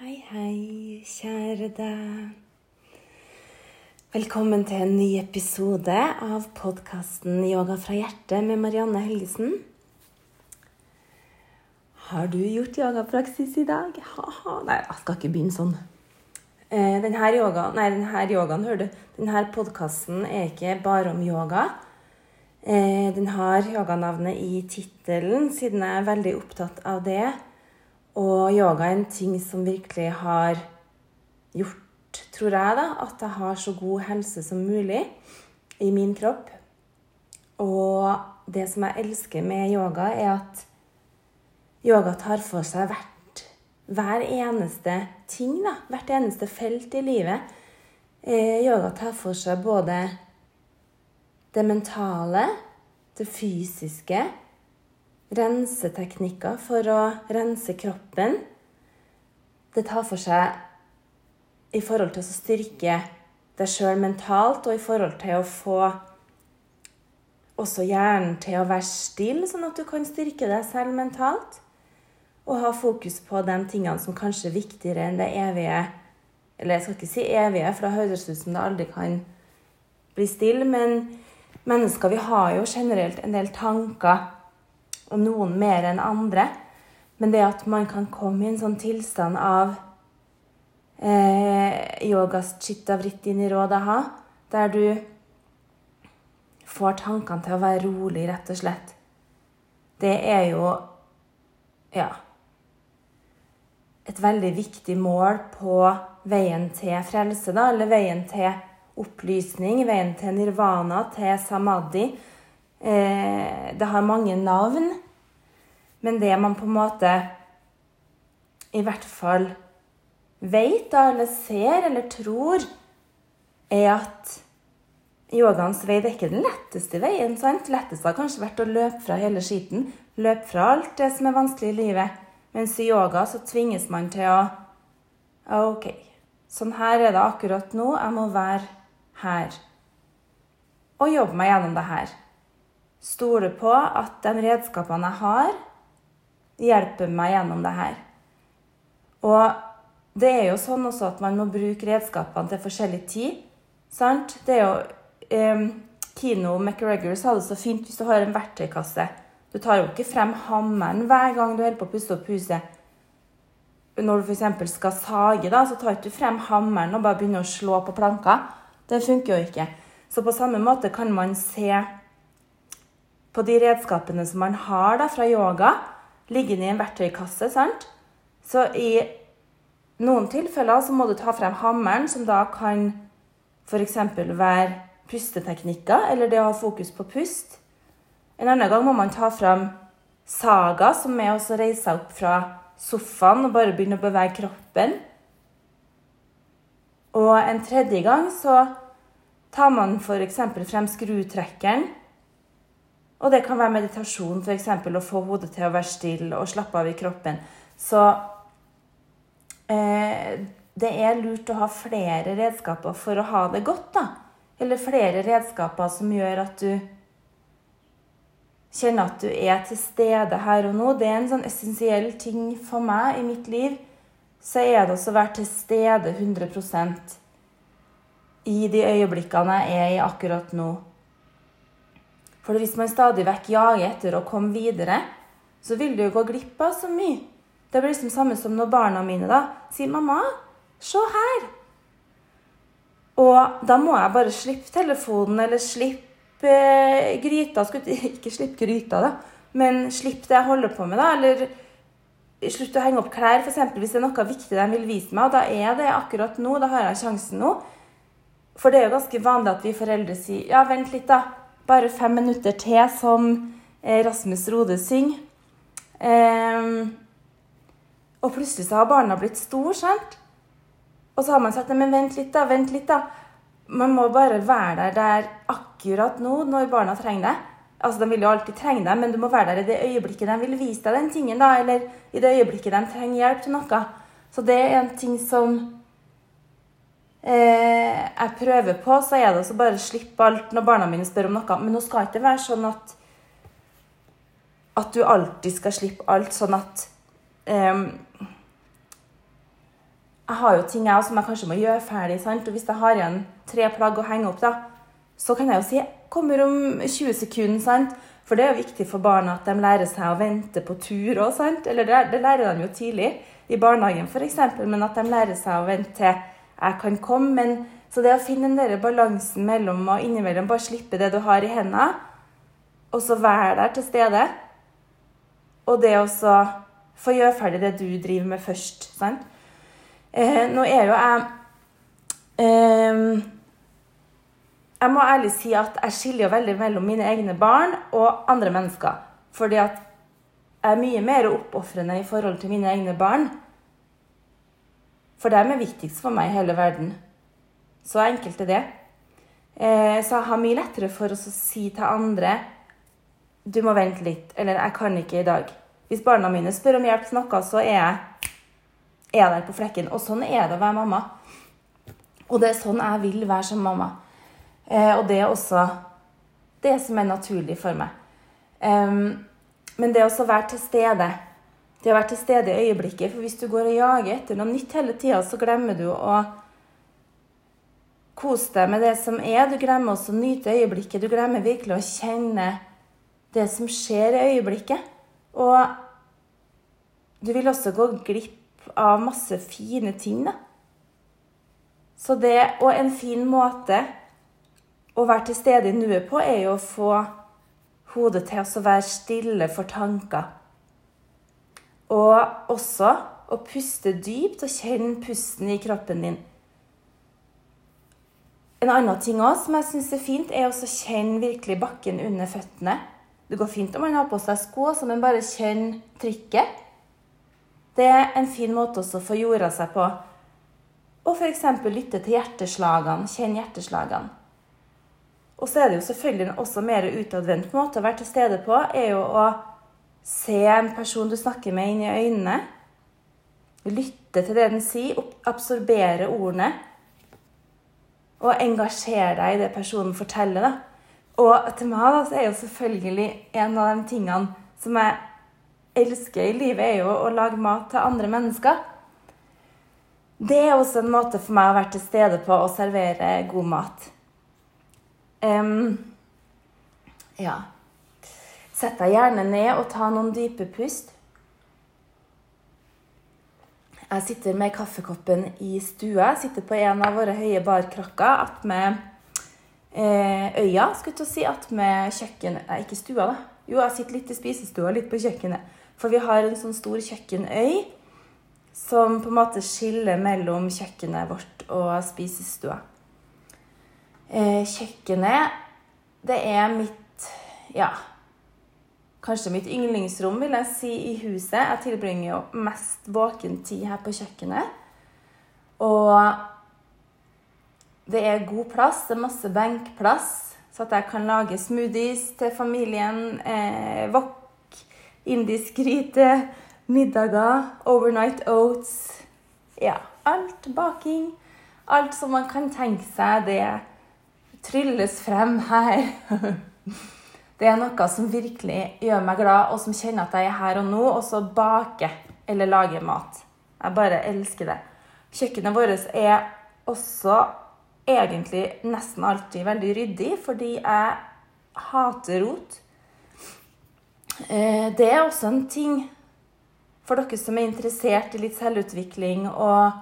Hei, hei, kjære deg. Velkommen til en ny episode av podkasten Yoga fra hjertet med Marianne Helgesen. Har du gjort yogapraksis i dag? Ha-ha. Nei, jeg skal ikke begynne sånn. Eh, denne, yoga, nei, denne yogaen, hører du, denne podkasten er ikke bare om yoga. Eh, den har yoganavnet i tittelen, siden jeg er veldig opptatt av det. Og yoga er en ting som virkelig har gjort, tror jeg, da, at jeg har så god helse som mulig i min kropp. Og det som jeg elsker med yoga, er at yoga tar for seg hvert, hver eneste ting, da. Hvert eneste felt i livet. Eh, yoga tar for seg både det mentale, det fysiske, renseteknikker for å rense kroppen. Det tar for seg i forhold til å styrke deg sjøl mentalt, og i forhold til å få også hjernen til å være stille, sånn at du kan styrke deg selv mentalt. Og ha fokus på de tingene som kanskje er viktigere enn det evige. Eller jeg skal ikke si evige, for da høres det ut som det aldri kan bli stille. Men mennesker, vi har jo generelt en del tanker og noen mer enn andre. Men det at man kan komme i en sånn tilstand av eh, yogas chittavritti nirodaha, der du får tankene til å være rolig, rett og slett, det er jo ja et veldig viktig mål på veien til frelse, da, eller veien til opplysning, veien til nirvana, til samadhi. Eh, det har mange navn, men det man på en måte i hvert fall da, eller ser, eller tror, er at yogaens vei det er ikke den letteste veien. sant? Letteste har kanskje vært å løpe fra hele skiten. Løpe fra alt det som er vanskelig i livet. Mens i yoga så tvinges man til å OK, sånn her er det akkurat nå. Jeg må være her. Og jobbe meg gjennom det her. Stole på at de redskapene jeg har, hjelper meg gjennom det her. Og det er jo sånn også at man må bruke redskapene til forskjellig tid. Sant? Det er jo um, Kino McGregor sa det så fint hvis du har en verktøykasse. Du tar jo ikke frem hammeren hver gang du holder på å pusse opp huset. Når du f.eks. skal sage, da, så tar du ikke frem hammeren og bare begynner å slå på planka. Det funker jo ikke. Så på samme måte kan man se på de redskapene som man har da, fra yoga, liggende i en verktøykasse. sant? Så i noen tilfeller så må du ta frem hammeren, som da kan f.eks. være pusteteknikker, eller det å ha fokus på pust. En annen gang må man ta frem saga, som er å reise seg opp fra sofaen og bare begynne å bevege kroppen. Og en tredje gang så tar man f.eks. frem skrutrekkeren. Og det kan være meditasjon, f.eks. å få hodet til å være stille og slappe av i kroppen. Så eh, det er lurt å ha flere redskaper for å ha det godt, da. Eller flere redskaper som gjør at du kjenner at du er til stede her og nå. Det er en sånn essensiell ting for meg i mitt liv. Så er det også å være til stede 100% i de øyeblikkene jeg er i akkurat nå. For hvis man stadig vekk jager etter å komme videre, så vil du jo gå glipp av så mye. Det blir liksom samme som når barna mine da sier 'mamma, se her'. Og da må jeg bare slippe telefonen eller slippe eh, gryta. Ikke slippe gryta, da, men slippe det jeg holder på med, da. Eller slutte å henge opp klær, f.eks. hvis det er noe viktig de vil vise meg. Og da er det akkurat nå. Da har jeg sjansen nå. For det er jo ganske vanlig at vi foreldre sier ja, vent litt, da. Bare fem minutter til, som Rasmus Rode synger. Um, og plutselig så har barna blitt store, sant? Og så har man sagt men vent litt, da. Vent litt, da. Man må bare være der der akkurat nå, når barna trenger det. Altså, De vil jo alltid trenge deg, men du må være der i det øyeblikket de vil vise deg den tingen. da, Eller i det øyeblikket de trenger hjelp til noe. Så det er en ting som eh, jeg prøver på. Så er det også bare å slippe alt når barna mine spør om noe. Men nå skal ikke være sånn at at du alltid skal slippe alt, sånn at eh, jeg har jo ting jeg som jeg kanskje må gjøre ferdig. sant? Og hvis jeg har igjen tre plagg å henge opp, da, så kan jeg jo si 'kommer om 20 sekunder'. sant? For det er jo viktig for barna at de lærer seg å vente på tur òg? Eller det, det, lærer de jo tidlig, i barnehagen f.eks., men at de lærer seg å vente til 'jeg kan komme'. Men, så det å finne den der balansen mellom og innimellom bare slippe det du har i hendene, og så være der til stede, og det å få gjøre ferdig det du driver med først. sant? Eh, nå er jo jeg eh, Jeg må ærlig si at jeg skiller jo veldig mellom mine egne barn og andre mennesker. Fordi at jeg er mye mer oppofrende i forhold til mine egne barn. For dem er viktigst for meg i hele verden. Så enkelt er det. Eh, så jeg har mye lettere for å si til andre du må vente litt, eller jeg kan ikke i dag. Hvis barna mine spør om hjelp til noe, så er jeg er der på flekken. Og sånn er det å være mamma. Og det er sånn jeg vil være som mamma. Eh, og det er også det som er naturlig for meg. Men det å være til stede, det å være til stede i øyeblikket For hvis du går og jager etter noe nytt hele tida, så glemmer du å kose deg med det som er. Du glemmer også å nyte øyeblikket. Du glemmer virkelig å kjenne det som skjer i øyeblikket. Og du vil også gå glipp av masse fine ting, da. Så det, og en fin måte å være til stede i nuet på, er jo å få hodet til å være stille for tanker. Og også å puste dypt og kjenne pusten i kroppen din. En annen ting også, som jeg syns er fint, er å kjenne virkelig bakken under føttene. Det går fint om man har på seg sko, så man bare kjenner trykket. Det er en fin måte også å få jorda seg på. Og f.eks. lytte til hjerteslagene. Kjenn hjerteslagene. Og så er det jo selvfølgelig også mer utadvendt måte å være til stede på, er jo å se en person du snakker med, inn i øynene. Lytte til det den sier, absorbere ordene. Og engasjere deg i det personen forteller. da. Og til meg da, er jo selvfølgelig en av de tingene som jeg elsker i livet, er jo å lage mat til andre mennesker. Det er også en måte for meg å være til stede på å servere god mat. Um, ja. Sett deg gjerne ned og ta noen dype pust. Jeg sitter med kaffekoppen i stua. Jeg sitter på en av våre høye barkrakker attmed eh, øya, skulle jeg si. Attmed kjøkkenet Nei, ikke stua, da. Jo, jeg sitter litt i spisestua, litt på kjøkkenet. For vi har en sånn stor kjøkkenøy som på en måte skiller mellom kjøkkenet vårt og spisestua. Eh, kjøkkenet, det er mitt ja, kanskje mitt yndlingsrom, vil jeg si, i huset. Jeg tilbringer jo mest våken tid her på kjøkkenet. Og det er god plass, det er masse benkplass, så at jeg kan lage smoothies til familien. Eh, wok indisk gryte, middager, overnight oats Ja, alt. Baking. Alt som man kan tenke seg, det trylles frem her. Det er noe som virkelig gjør meg glad, og som kjenner at jeg er her og nå, og så baker eller lager mat. Jeg bare elsker det. Kjøkkenet vårt er også egentlig nesten alltid veldig ryddig, fordi jeg hater rot. Eh, det er også en ting for dere som er interessert i litt selvutvikling og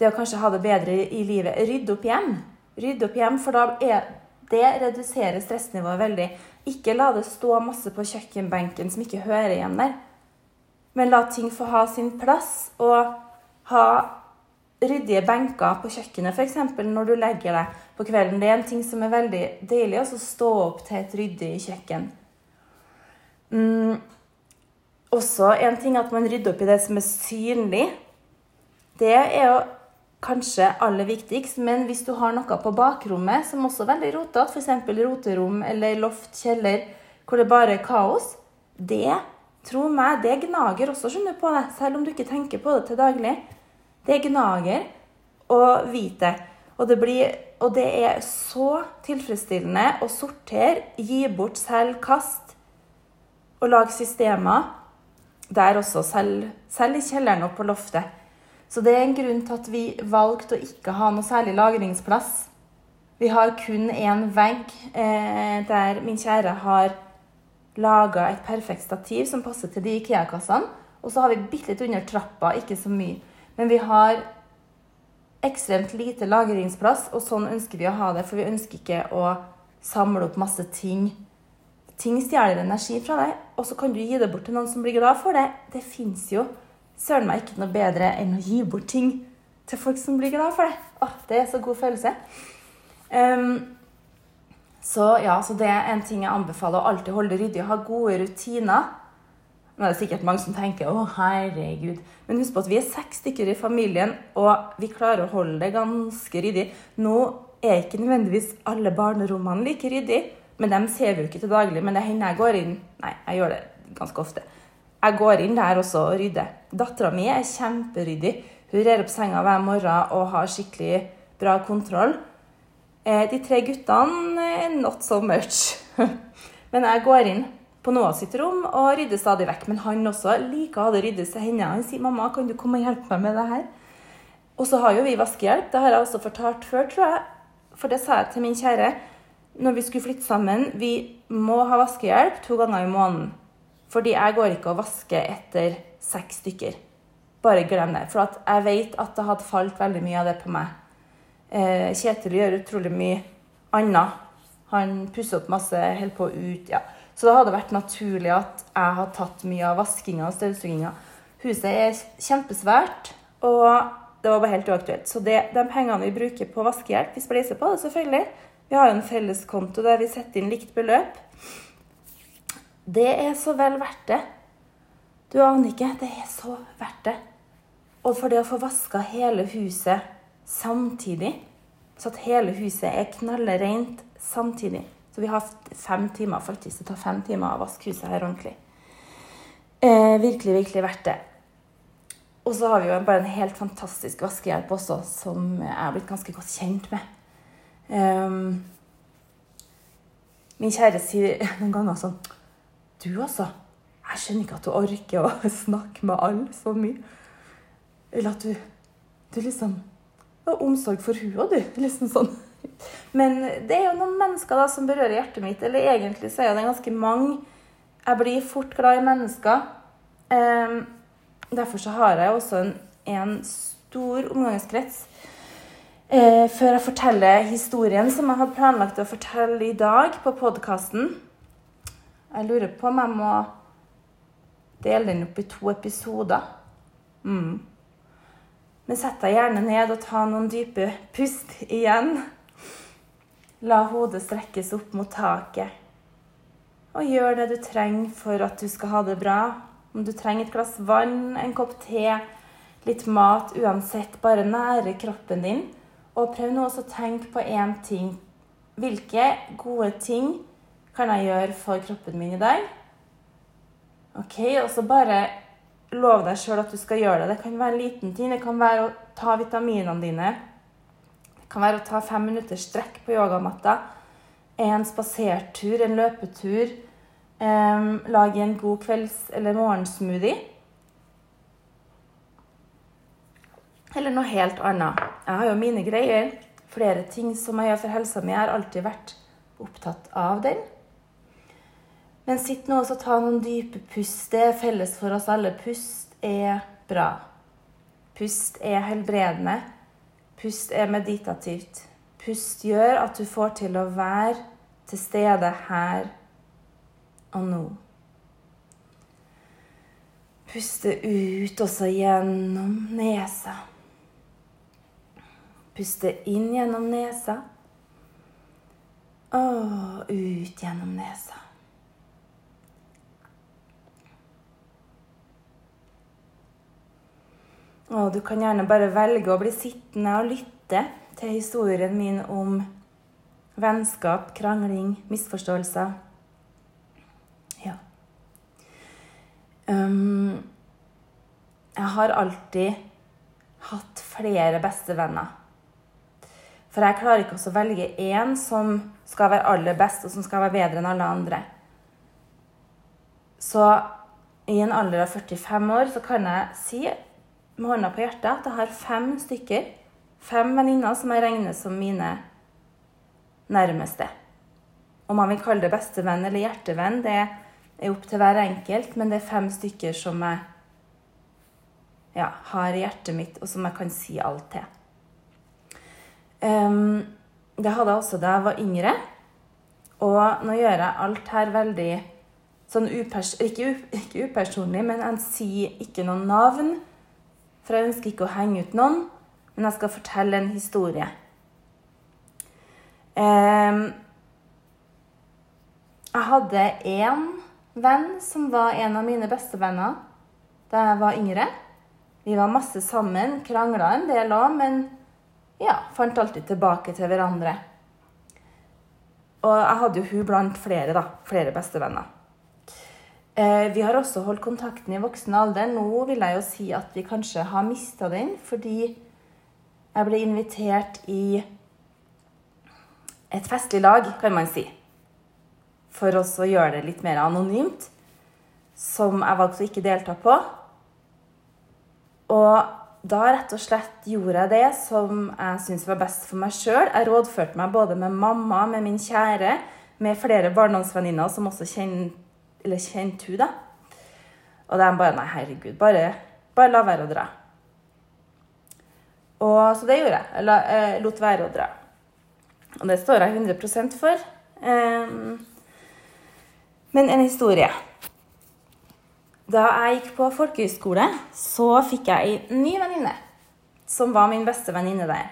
det å kanskje ha det bedre i livet. Rydd opp hjem. Rydd opp hjem, for da er det reduserer stressnivået veldig. Ikke la det stå masse på kjøkkenbenken som ikke hører igjen der. Men la ting få ha sin plass, og ha ryddige benker på kjøkkenet, f.eks. når du legger deg på kvelden. Det er en ting som er veldig deilig, å stå opp til et ryddig kjøkken. Mm, også en ting at man rydder opp i det som er synlig. Det er jo kanskje aller viktigst, men hvis du har noe på bakrommet som også er veldig rotete, f.eks. roterom eller loft, kjeller, hvor det bare er kaos, det, tro meg, det gnager også skjønner på deg, selv om du ikke tenker på det til daglig. Det gnager å vite. Og det, blir, og det er så tilfredsstillende å sortere, gi bort selv, kast og lage systemer der også, selv, selv i kjelleren og på loftet. Så det er en grunn til at vi valgte å ikke ha noe særlig lagringsplass. Vi har kun én vegg eh, der min kjære har laga et perfekt stativ som passer til de Ikea-kassene. Og så har vi bitte litt under trappa, ikke så mye. Men vi har ekstremt lite lagringsplass, og sånn ønsker vi å ha det. For vi ønsker ikke å samle opp masse ting. Ting stjeler energi fra deg, og så kan du gi det bort til noen som blir glad for det. Det fins jo søren meg ikke noe bedre enn å gi bort ting til folk som blir glad for det. Åh, det er så god følelse. Um, så ja, så det er en ting jeg anbefaler. Å alltid holde ryddig og ha gode rutiner. Nå er det sikkert mange som tenker 'Å, herregud'. Men husk på at vi er seks stykker i familien, og vi klarer å holde det ganske ryddig. Nå er ikke nødvendigvis alle barnerommene like ryddige, men dem ser vi jo ikke til daglig. Men det hender jeg går inn Nei, jeg gjør det ganske ofte. Jeg går inn der også og rydder. Dattera mi er kjemperyddig. Hun rer opp senga hver morgen og har skikkelig bra kontroll. Eh, de tre guttene not so much. Men jeg går inn på Noah sitt rom og rydder stadig vekk. Men han også liker å ha det ryddet til henne. Han sier 'mamma, kan du komme og hjelpe meg med det her?' Og så har jo vi vaskehjelp. Det har jeg også fortalt før, tror jeg. For det sa jeg til min kjære når vi skulle flytte sammen. Vi må ha vaskehjelp to ganger i måneden. Fordi jeg går ikke og vasker etter seks stykker. Bare glem det. For jeg vet at det hadde falt veldig mye av det på meg. Eh, Kjetil gjør utrolig mye annet. Han pusser opp masse, holder på ut. ja. Så det hadde vært naturlig at jeg hadde tatt mye av vaskinga og støvsuginga. Huset er kjempesvært, og det var bare helt uaktuelt. Så det, de pengene vi bruker på vaskehjelp, vi spleiser på det selvfølgelig. Vi har jo en felleskonto der vi setter inn likt beløp. Det er så vel verdt det. Du aner ikke. Det er så verdt det. Og for det å få vaska hele huset samtidig, så at hele huset er knallereint samtidig Så vi har fem timer, faktisk. Det tar fem timer å vaske huset her ordentlig. Eh, virkelig, virkelig verdt det. Og så har vi jo bare en helt fantastisk vaskehjelp også, som jeg har blitt ganske godt kjent med. Um, min kjære sier noen ganger sånn Du, altså. Jeg skjønner ikke at du orker å snakke med alle så mye. Eller at du, du liksom har omsorg for og du. Liksom sånn. Men det er jo noen mennesker da som berører hjertet mitt. Eller egentlig så er det ganske mange. Jeg blir fort glad i mennesker. Um, derfor så har jeg også en, en stor omgangskrets. Uh, før jeg forteller historien som jeg hadde planlagt å fortelle i dag på podkasten. Jeg lurer på om jeg må dele den opp i to episoder. Mm. Men sett deg gjerne ned og ta noen dype pust igjen. La hodet strekkes opp mot taket. Og gjør det du trenger for at du skal ha det bra. Om du trenger et glass vann, en kopp te, litt mat, uansett. Bare nære kroppen din. Og prøv nå også å tenke på én ting. Hvilke gode ting kan jeg gjøre for kroppen min i dag? Ok, Og så bare lov deg sjøl at du skal gjøre det. Det kan være en liten ting. Det kan være å ta vitaminene dine. Det kan være å ta fem minutters strekk på yogamatta. En spasertur, en løpetur. Um, lage en god kvelds- eller morgensmoothie. Eller noe helt annet. Jeg har jo mine greier. Flere ting som jeg gjør for helsa mi. Jeg har alltid vært opptatt av den. Men sitt nå og ta noen dype pust. Det er felles for oss alle. Pust er bra. Pust er helbredende. Pust er meditativt. Pust gjør at du får til å være til stede her og nå. Puste ut også gjennom nesa. Puste inn gjennom nesa. Og ut gjennom nesa. Og du kan gjerne bare velge å bli sittende og lytte til historien min om vennskap, krangling, misforståelser. Ja. Um, jeg har alltid hatt flere bestevenner. For jeg klarer ikke å velge én som skal være aller best, og som skal være bedre enn alle andre. Så i en alder av 45 år så kan jeg si med hånda på hjertet at jeg har fem stykker, fem venninner som jeg regner som mine nærmeste. Om man vil kalle det bestevenn eller hjertevenn, det er opp til hver enkelt, men det er fem stykker som jeg ja, har i hjertet mitt, og som jeg kan si alt til. Um, det hadde jeg også da jeg var yngre. Og nå gjør jeg alt her veldig sånn upers ikke, ikke, upersonlig, men jeg sier ikke noen navn. For jeg ønsker ikke å henge ut noen, men jeg skal fortelle en historie. Um, jeg hadde én venn som var en av mine bestevenner da jeg var yngre. Vi var masse sammen, krangla en del òg, men ja, fant alltid tilbake til hverandre. Og jeg hadde jo hun blant flere, da. Flere bestevenner. Eh, vi har også holdt kontakten i voksen alder. Nå vil jeg jo si at vi kanskje har mista den, fordi jeg ble invitert i et festlig lag, kan man si. For å gjøre det litt mer anonymt. Som jeg valgte å ikke delta på. Og da rett og slett gjorde jeg det som jeg syntes var best for meg sjøl. Jeg rådførte meg både med mamma, med min kjære, med flere barndomsvenninner som også kjente eller kjente hun da. Og de bare Nei, herregud, bare, bare la være å dra. Og Så det gjorde jeg. Jeg la, eh, lot være å dra. Og det står jeg 100 for. Eh, men en historie. Da jeg gikk på folkehøyskole, så fikk jeg ei ny venninne. Som var min beste venninne der.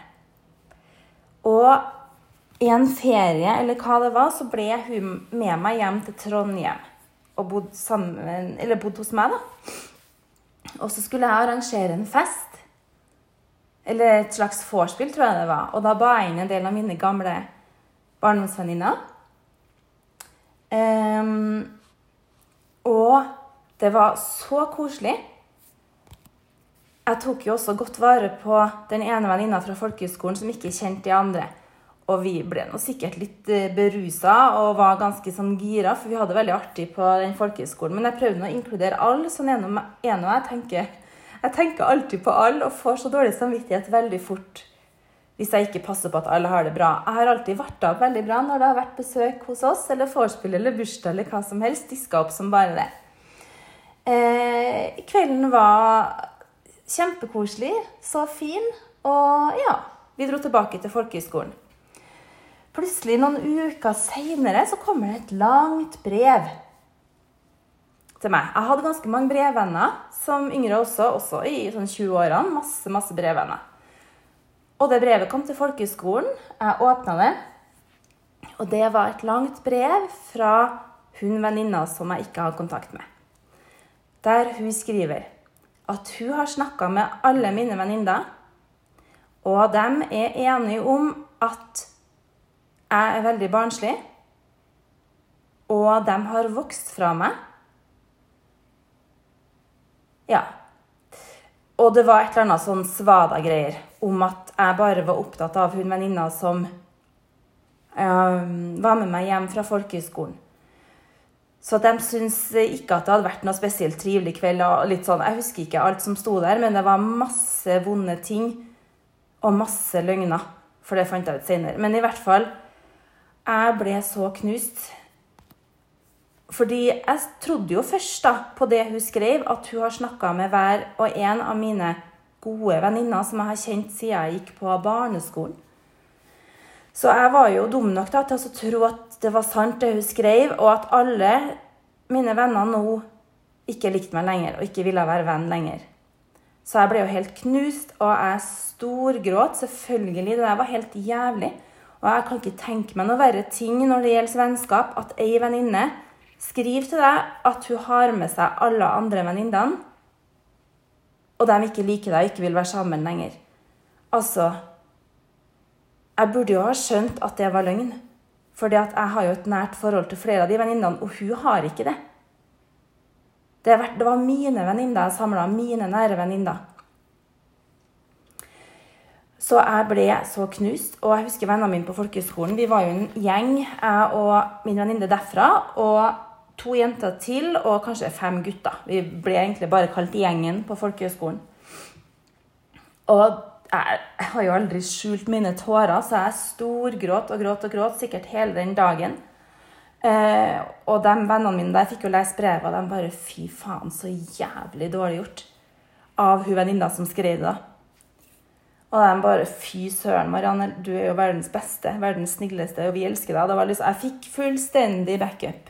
Og i en ferie, eller hva det var, så ble hun med meg hjem til Trondheim. Og bodde, sammen, eller bodd hos meg, da. Og så skulle jeg arrangere en fest. Eller et slags vorspiel, tror jeg det var. Og da ba jeg inn en del av mine gamle barndomsvenninner. Um, og det var så koselig. Jeg tok jo også godt vare på den ene venninna fra folkehøgskolen som ikke kjente de andre. Og vi ble nå sikkert litt eh, berusa og var ganske sånn gira, for vi hadde det veldig artig på den folkehøyskolen. Men jeg prøvde å inkludere alle sånn en og en. Og jeg tenker, jeg tenker alltid på alle og får så dårlig samvittighet veldig fort hvis jeg ikke passer på at alle har det bra. Jeg har alltid varta opp veldig bra når det har vært besøk hos oss, eller vorspiel eller bursdag eller hva som helst. Diska opp som bare det. Eh, kvelden var kjempekoselig, så fin, og ja, vi dro tilbake til folkehøgskolen. Plutselig, noen uker seinere, så kommer det et langt brev til meg. Jeg hadde ganske mange brevvenner som yngre også, også i sånn 20-årene. Masse, masse brevvenner. Og det brevet kom til folkehøgskolen. Jeg åpna det. Og det var et langt brev fra hun venninna som jeg ikke hadde kontakt med der hun skriver at hun har snakka med alle mine venninner, og de er enige om at jeg er veldig barnslig, og de har vokst fra meg. Ja. Og det var et eller annet sånn svada-greier om at jeg bare var opptatt av hun venninna som um, var med meg hjem fra folkehøgskolen. Så de syns ikke at det hadde vært noe spesielt trivelig kveld. og litt sånn, Jeg husker ikke alt som sto der, men det var masse vonde ting og masse løgner. For det fant jeg ut senere. Men i hvert fall Jeg ble så knust. Fordi jeg trodde jo først da, på det hun skrev, at hun har snakka med hver og en av mine gode venninner som jeg har kjent siden jeg gikk på barneskolen. Så jeg var jo dum nok da, til å tro at det var sant, det hun skrev, og at alle mine venner nå ikke likte meg lenger og ikke ville være venn lenger. Så jeg ble jo helt knust, og jeg storgråt. Selvfølgelig. Det der var helt jævlig. Og jeg kan ikke tenke meg noe verre ting når det gjelder vennskap, at ei venninne skriver til deg at hun har med seg alle andre venninnene, og de ikke liker deg og ikke vil være sammen lenger. Altså jeg burde jo ha skjønt at det var løgn. For jeg har jo et nært forhold til flere av de venninnene, og hun har ikke det. Det, var mine venninner jeg samla, mine nære venninner. Så jeg ble så knust. Og jeg husker vennene mine på folkehøyskolen. Vi var jo en gjeng, jeg og min venninne derfra. Og to jenter til og kanskje fem gutter. Vi ble egentlig bare kalt Gjengen på folkehøyskolen. Og jeg, har jo aldri skjult mine tårer, så jeg storgråt og gråt og gråt sikkert hele den dagen. Eh, og de vennene mine der fikk jo lese brevet, og de bare Fy faen, så jævlig dårlig gjort. Av hun venninna som skrev det. Og de bare Fy søren, Marianne, du er jo verdens beste, verdens snilleste, og vi elsker deg. Det var liksom, jeg fikk fullstendig backup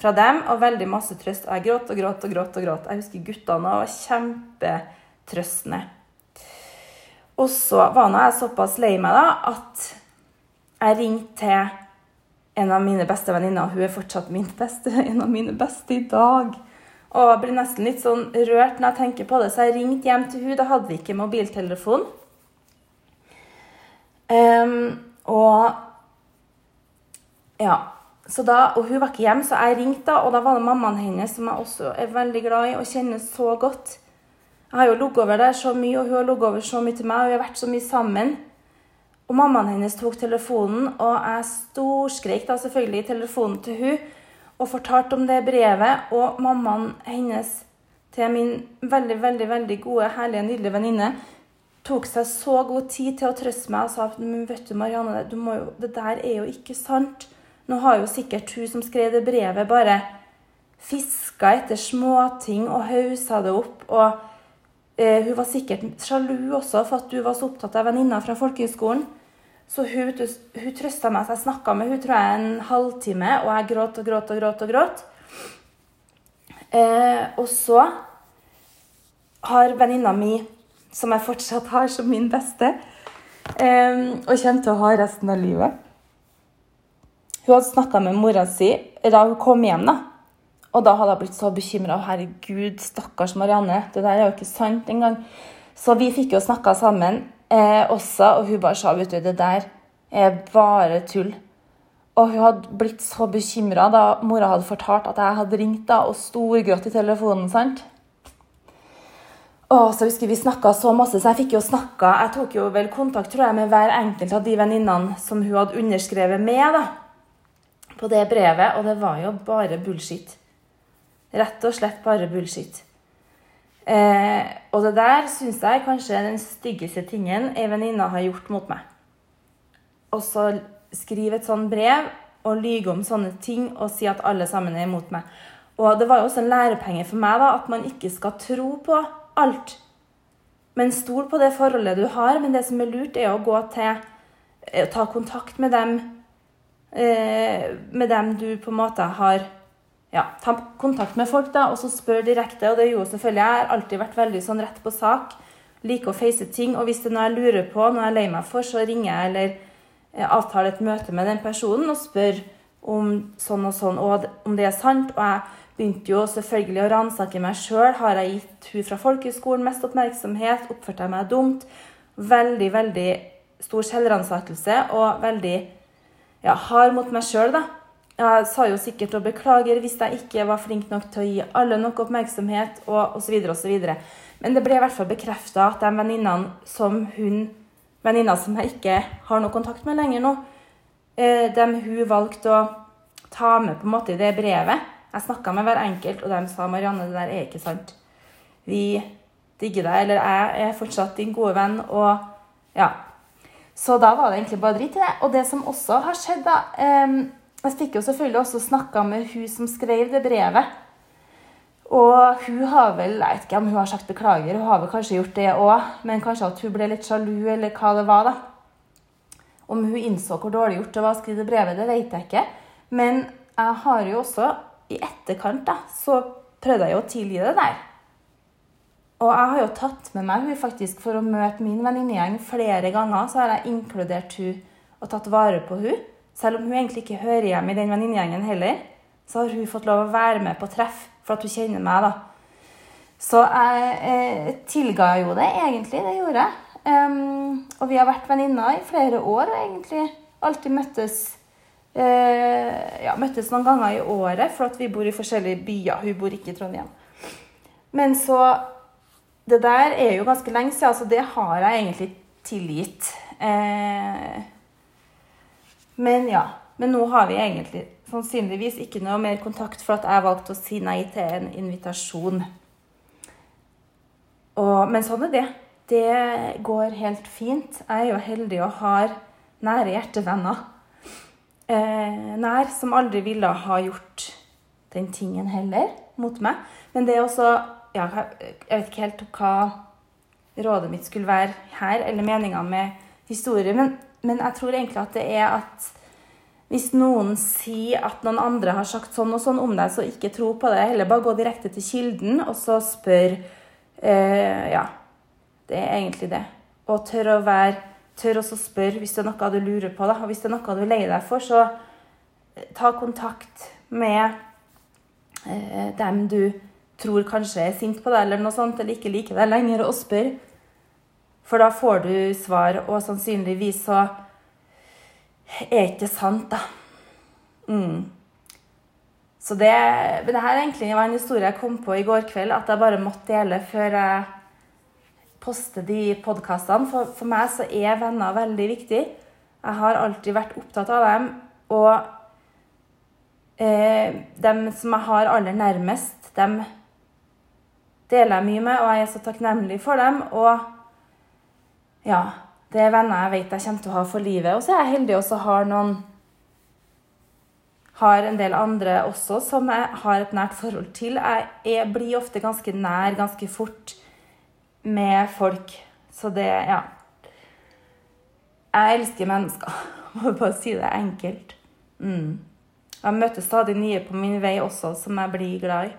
fra dem og veldig masse trøst. Jeg gråt og gråt og gråt. og gråt. Jeg husker guttene var kjempetrøstende. Og så var nå jeg såpass lei meg da, at jeg ringte til en av mine beste venninner. Hun er fortsatt min beste, en av mine beste i dag. Og jeg blir nesten litt sånn rørt når jeg tenker på det, så jeg ringte hjem til hun. Da hadde vi ikke mobiltelefon. Um, og Ja. Så da, og hun var ikke hjemme, så jeg ringte, og da var det mammaen hennes, som jeg også er veldig glad i og kjenner så godt. Jeg har jo ligget over der så mye, og hun har ligget over så mye til meg, og vi har vært så mye sammen. Og mammaen hennes tok telefonen, og jeg storskrek da selvfølgelig i telefonen til hun, og fortalte om det brevet. Og mammaen hennes til min veldig, veldig veldig gode, herlige, nydelige venninne tok seg så god tid til å trøste meg og sa at men vet du, Marianne, du jo, det der er jo ikke sant. Nå har jo sikkert hun som skrev det brevet, bare fiska etter småting og hausa det opp. Og eh, hun var sikkert sjalu også for at du var så opptatt av venninna fra folkehøgskolen. Så hun, hun trøsta meg. så Jeg snakka med hun tror jeg en halvtime, og jeg gråt og gråt og gråt. Og gråt. Eh, og så har venninna mi, som jeg fortsatt har som min beste, Um, og kommer til å ha resten av livet Hun hadde snakka med mora si da hun kom hjem. da. Og da hadde jeg blitt så bekymra. Herregud, stakkars Marianne. Det der er jo ikke sant engang. Så vi fikk jo snakka sammen eh, også, og hun bare sa vet du, det der er bare tull. Og hun hadde blitt så bekymra da mora hadde fortalt at jeg hadde ringt da, og storgrått i telefonen. sant? Å, så husker Vi snakka så masse, så jeg fikk jo snakka Jeg tok jo vel kontakt tror jeg, med hver enkelt av de venninnene som hun hadde underskrevet med da, på det brevet, og det var jo bare bullshit. Rett og slett bare bullshit. Eh, og det der syns jeg kanskje er den styggeste tingen ei venninne har gjort mot meg. Og så skrive et sånt brev og lyge om sånne ting og si at alle sammen er imot meg. Og det var jo også en lærepenge for meg da, at man ikke skal tro på alt. Men stol på det forholdet du har. Men det som er lurt, er å gå til å Ta kontakt med dem, eh, med dem du på en måte har ja, ta kontakt med folk da, og så spør direkte. Og det gjorde selvfølgelig jeg. har alltid vært veldig sånn rett på sak. Liker å face ting. Og hvis det er noe jeg lurer på, noe jeg er lei meg for, så ringer jeg eller eh, avtaler et møte med den personen og spør om sånn og sånn, og om det er sant. Og jeg begynte jo selvfølgelig å ransake meg sjøl. Har jeg gitt hun fra folkehøgskolen mest oppmerksomhet? Oppførte jeg meg dumt? Veldig, veldig stor selvransakelse og veldig ja, hard mot meg sjøl, da. Jeg sa jo sikkert og beklager hvis jeg ikke var flink nok til å gi alle nok oppmerksomhet, og osv. osv. Men det ble i hvert fall bekrefta at de venninnene som hun Venninna som jeg ikke har noe kontakt med lenger nå, eh, dem hun valgte å ta med på en måte i det brevet Jeg snakka med hver enkelt, og de sa Marianne, det der er ikke sant. Vi digger deg, eller jeg er fortsatt din gode venn, og ja. Så da var det egentlig bare dritt i det. Og det som også har skjedd, da eh, jeg fikk jo selvfølgelig også snakka med hun som skrev det brevet. Og hun har vel Jeg vet ikke om hun har sagt beklager, hun har vel kanskje gjort det òg. Men kanskje at hun ble litt sjalu, eller hva det var, da. Om hun innså hvor dårlig gjort det var å skrive det brevet, det vet jeg ikke. Men jeg har jo også, i etterkant, da, så prøvde jeg jo å tilgi det der. Og jeg har jo tatt med meg hun faktisk for å møte min venninnegjeng flere ganger. Så har jeg inkludert hun og tatt vare på hun. Selv om hun egentlig ikke hører hjemme i den venninnegjengen heller, så har hun fått lov å være med på treff for at hun kjenner meg. da. Så jeg eh, tilga jo det, egentlig. Det gjorde jeg. Um, og vi har vært venninner i flere år og egentlig alltid møttes ja, møttes noen ganger i året, for at vi bor i forskjellige byer. Hun bor ikke i Trondheim. Men så Det der er jo ganske lenge siden, så det har jeg egentlig tilgitt. Eh, men ja. Men nå har vi egentlig sannsynligvis ikke noe mer kontakt for at jeg valgte å si nei til en invitasjon. Og, men sånn er det. det går helt fint. Jeg er jo heldig og har nære hjertevenner. Eh, nær som aldri ville ha gjort den tingen heller mot meg. Men det er også ja, Jeg vet ikke helt hva rådet mitt skulle være her, eller meninga med historie, men, men jeg tror egentlig at det er at hvis noen sier at noen andre har sagt sånn og sånn om deg, så ikke tro på det. Heller bare gå direkte til kilden og så spør eh, Ja, det er egentlig det. Og tør å være Tør også spørre hvis det er noe du lurer på. Da. Og hvis det er noe du er lei deg for, så eh, ta kontakt med eh, dem du tror kanskje er sint på deg, eller noe sånt, eller ikke liker deg lenger, og spør. For da får du svar, og sannsynligvis så er ikke sant, da. Mm. Så det, det her egentlig var en historie jeg kom på i går kveld, at jeg bare måtte dele før jeg poste de podkastene. For, for meg så er venner veldig viktig. Jeg har alltid vært opptatt av dem. Og eh, dem som jeg har aller nærmest, dem deler jeg mye med, og jeg er så takknemlig for dem. Og ja, det er venner jeg vet jeg kommer til å ha for livet. Og så er jeg heldig også har noen har en del andre også som jeg har et nært forhold til. Jeg, jeg blir ofte ganske nær ganske fort med folk. Så det Ja. Jeg elsker mennesker. Må bare si det enkelt. Mm. Jeg møter stadig nye på min vei også, som jeg blir glad i.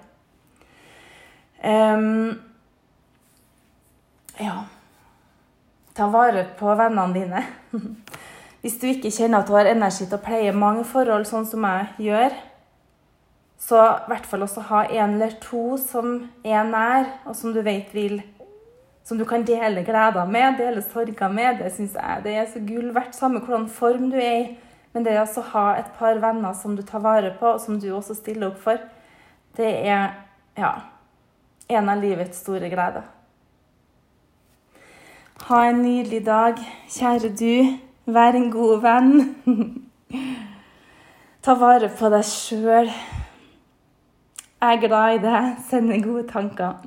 Um, ja Ta vare på vennene dine. Hvis du ikke kjenner at du har energi til å pleie mange forhold, sånn som jeg gjør, så i hvert fall også ha en eller to som er nær, og som du vet vil som du kan dele gleder med, dele sorger med. Det syns jeg det er så gull verdt, samme hvordan form du er i. Men det å ha et par venner som du tar vare på, og som du også stiller opp for, det er ja, en av livets store gleder. Ha en nydelig dag, kjære du. Vær en god venn. Ta vare på deg sjøl. Jeg er glad i deg. Sender gode tanker.